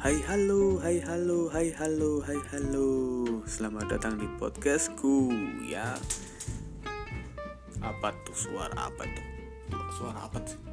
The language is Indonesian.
Hai halo, hai halo, hai halo, hai halo. Selamat datang di podcastku ya. Apa tuh suara apa tuh? Suara apa sih?